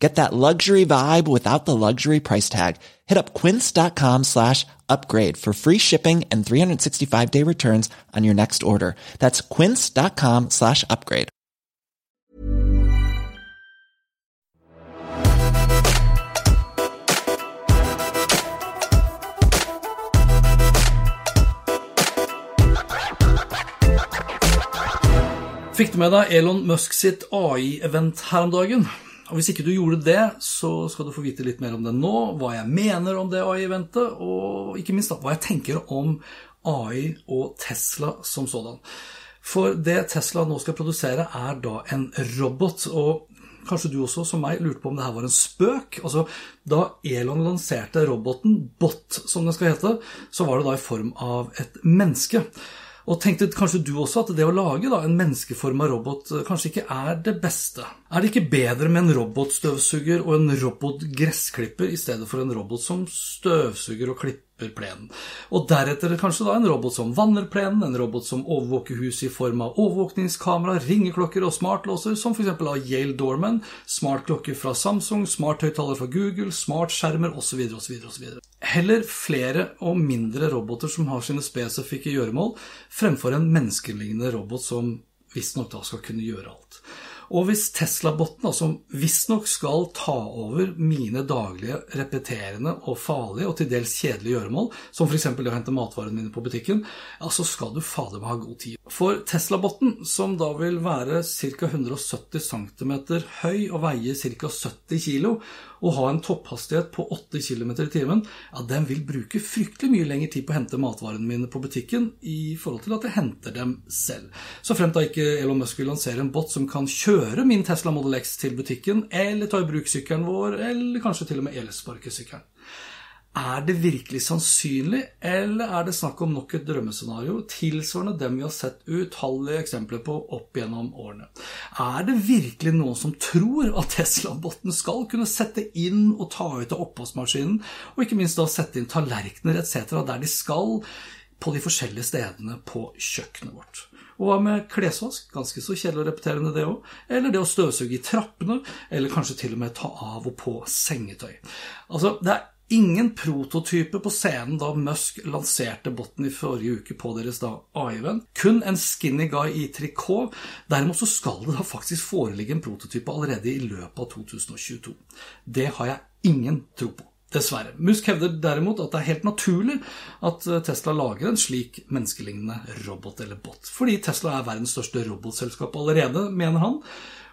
Get that luxury vibe without the luxury price tag. Hit up quince.com slash upgrade for free shipping and 365 day returns on your next order. That's quince.com slash upgrade. Fikk du med Elon Musk sitt AI-event her om dagen? Og Hvis ikke du gjorde det, så skal du få vite litt mer om det nå, hva jeg mener om det AI-eventet, og ikke minst da, hva jeg tenker om AI og Tesla som sådan. For det Tesla nå skal produsere, er da en robot. og Kanskje du også, som meg, lurte på om det her var en spøk. Altså, Da Elon lanserte roboten, Bot som den skal hete, så var det da i form av et menneske. Og tenkte kanskje du også at det å lage da, en menneskeforma robot eh, kanskje ikke er det beste? Er det ikke bedre med en robotstøvsuger og en robotgressklipper i stedet for en robot som støvsuger og klipper plenen? Og deretter kanskje da en robot som vanner plenen, en robot som overvåker huset i form av overvåkningskamera, ringeklokker og smartlåser, som f.eks. av Yale Dorman, smartklokker fra Samsung, smarthøyttaler fra Google, smartskjermer osv. osv. osv. Heller flere og mindre roboter som har sine spesifikke gjøremål, fremfor en menneskelignende robot som visstnok da skal kunne gjøre alt. Og hvis Tesla-botten, som visstnok skal ta over mine daglige, repeterende og farlige og til dels kjedelige gjøremål, som f.eks. det å hente matvarene mine på butikken, ja, så skal du fader meg ha god tid. For Tesla-botten, som da vil være ca. 170 cm høy og veie ca. 70 kg, og ha en topphastighet på 8 km i timen, ja, den vil bruke fryktelig mye lengre tid på å hente matvarene mine på butikken i forhold til at jeg henter dem selv. Så fremt da ikke Elon Musk vil lansere en bot som kan kjøre min Tesla Model X til butikken, eller ta i bruk sykkelen vår, eller kanskje til og med elsparkesykkelen. Er det virkelig sannsynlig, eller er det snakk om nok et drømmescenario tilsvarende dem vi har sett utallige eksempler på opp gjennom årene? Er det virkelig noen som tror at Tesla-botten skal kunne sette inn og ta ut av oppvaskmaskinen, og ikke minst da sette inn tallerkener etc. der de skal på de forskjellige stedene på kjøkkenet vårt? Og hva med klesvask? Ganske så kjedelig og repeterende, det òg. Eller det å støvsuge i trappene, eller kanskje til og med ta av og på sengetøy. Altså, det er ingen prototype på scenen da Musk lanserte botten i forrige uke på deres da AI-event. Kun en skinny guy i trikot. Derimot så skal det da faktisk foreligge en prototype allerede i løpet av 2022. Det har jeg ingen tro på. Dessverre. Musk hevder derimot at det er helt naturlig at Tesla lager en slik menneskelignende robot eller bot. Fordi Tesla er verdens største robotselskap allerede, mener han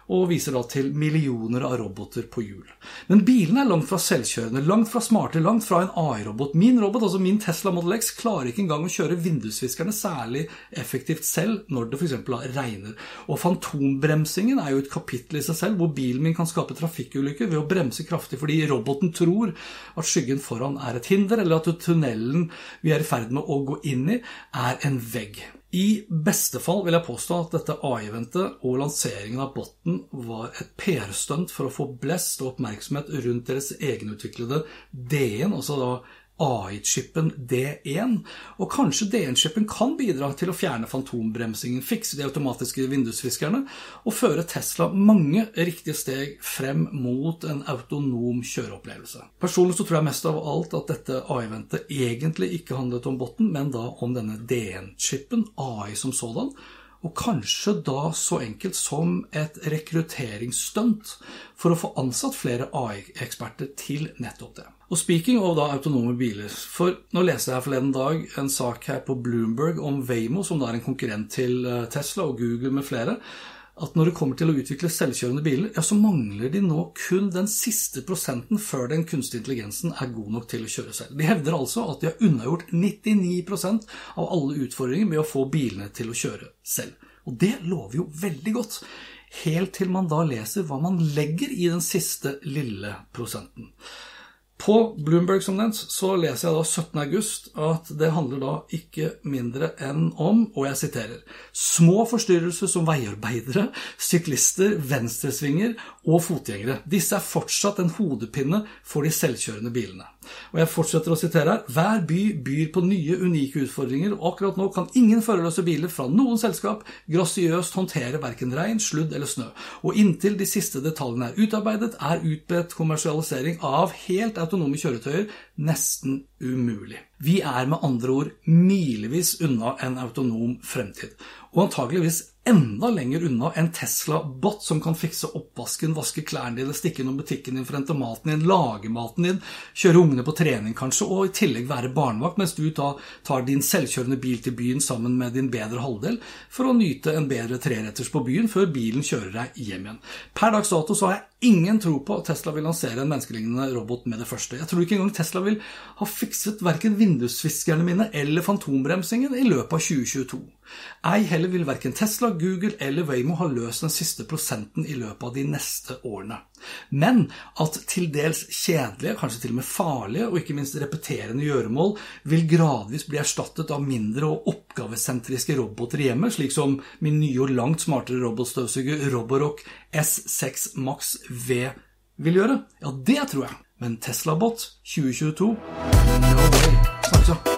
og viser da til millioner av roboter på hjul. Men bilene er langt fra selvkjørende, langt fra smarte, langt fra en AI-robot. Min robot, altså min Tesla Model X, klarer ikke engang å kjøre vindusviskerne særlig effektivt selv når det f.eks. regner. Og fantombremsingen er jo et kapittel i seg selv, hvor bilen min kan skape trafikkulykker ved å bremse kraftig fordi roboten tror at skyggen foran er et hinder, eller at tunnelen vi er i ferd med å gå inn i, er en vegg. I beste fall vil jeg påstå at dette AI-eventet og lanseringen av botten var et PR-stunt for å få blest og oppmerksomhet rundt deres egenutviklede DN, altså da AI-chipen D1. Og kanskje D1-chipen kan bidra til å fjerne fantombremsingen, fikse de automatiske vindusviskerne og føre Tesla mange riktige steg frem mot en autonom kjøreopplevelse. Personlig så tror jeg mest av alt at dette AI-ventet egentlig ikke handlet om botten, men da om denne D1-chipen, AI som sådan. Og kanskje da så enkelt som et rekrutteringsstunt for å få ansatt flere AI-eksperter til nettopp det. Og speaking of da autonome biler, for nå leste jeg forleden dag en sak her på Bloomberg om Waymo, som da er en konkurrent til eh, Tesla og Google med flere, at når det kommer til å utvikle selvkjørende biler, ja, så mangler de nå kun den siste prosenten før den kunstige intelligensen er god nok til å kjøre selv. De hevder altså at de har unnagjort 99% av alle utfordringer med å få bilene til å kjøre selv. Og det lover jo veldig godt, helt til man da leser hva man legger i den siste lille prosenten. På Bloomberg som nevnt, så leser jeg da 17. august at det handler da ikke mindre enn om, og jeg siterer, små forstyrrelser som veiarbeidere, syklister, venstresvinger og fotgjengere. Disse er fortsatt en hodepine for de selvkjørende bilene. Og jeg fortsetter å sitere her. Hver by byr på nye, unike utfordringer, og akkurat nå kan ingen førerløse biler fra noen selskap grasiøst håndtere verken regn, sludd eller snø. Og inntil de siste detaljene er utarbeidet, er utbredt kommersialisering av helt autonome kjøretøyer nesten umulig. Vi er med andre ord milevis unna en autonom fremtid, og antageligvis enda lenger unna en Tesla-bot som kan fikse oppvasken, vaske klærne dine, stikke innom butikken din, forrente maten din, lage maten din, kjøre ungene på trening kanskje, og i tillegg være barnevakt mens du da tar din selvkjørende bil til byen sammen med din bedre halvdel for å nyte en bedre treretters på byen før bilen kjører deg hjem igjen. Per dags dato så har jeg ingen tro på at Tesla vil lansere en menneskelignende robot med det første. Jeg tror ikke engang Tesla vil ha fikset verken vindusviskerne mine eller fantombremsingen i løpet av 2022. Ei heller vil verken Tesla, Google eller Waymo har løst den siste prosenten i løpet av de neste årene. Men at til dels kjedelige, kanskje til og med farlige og ikke minst repeterende gjøremål vil gradvis bli erstattet av mindre og oppgavesentriske roboter i hjemmet, slik som min nye og langt smartere robotstøvsuger Roborock S6 Max V vil gjøre, ja, det tror jeg. Men Tesla-bot 2022 no way. Snakkes, ja.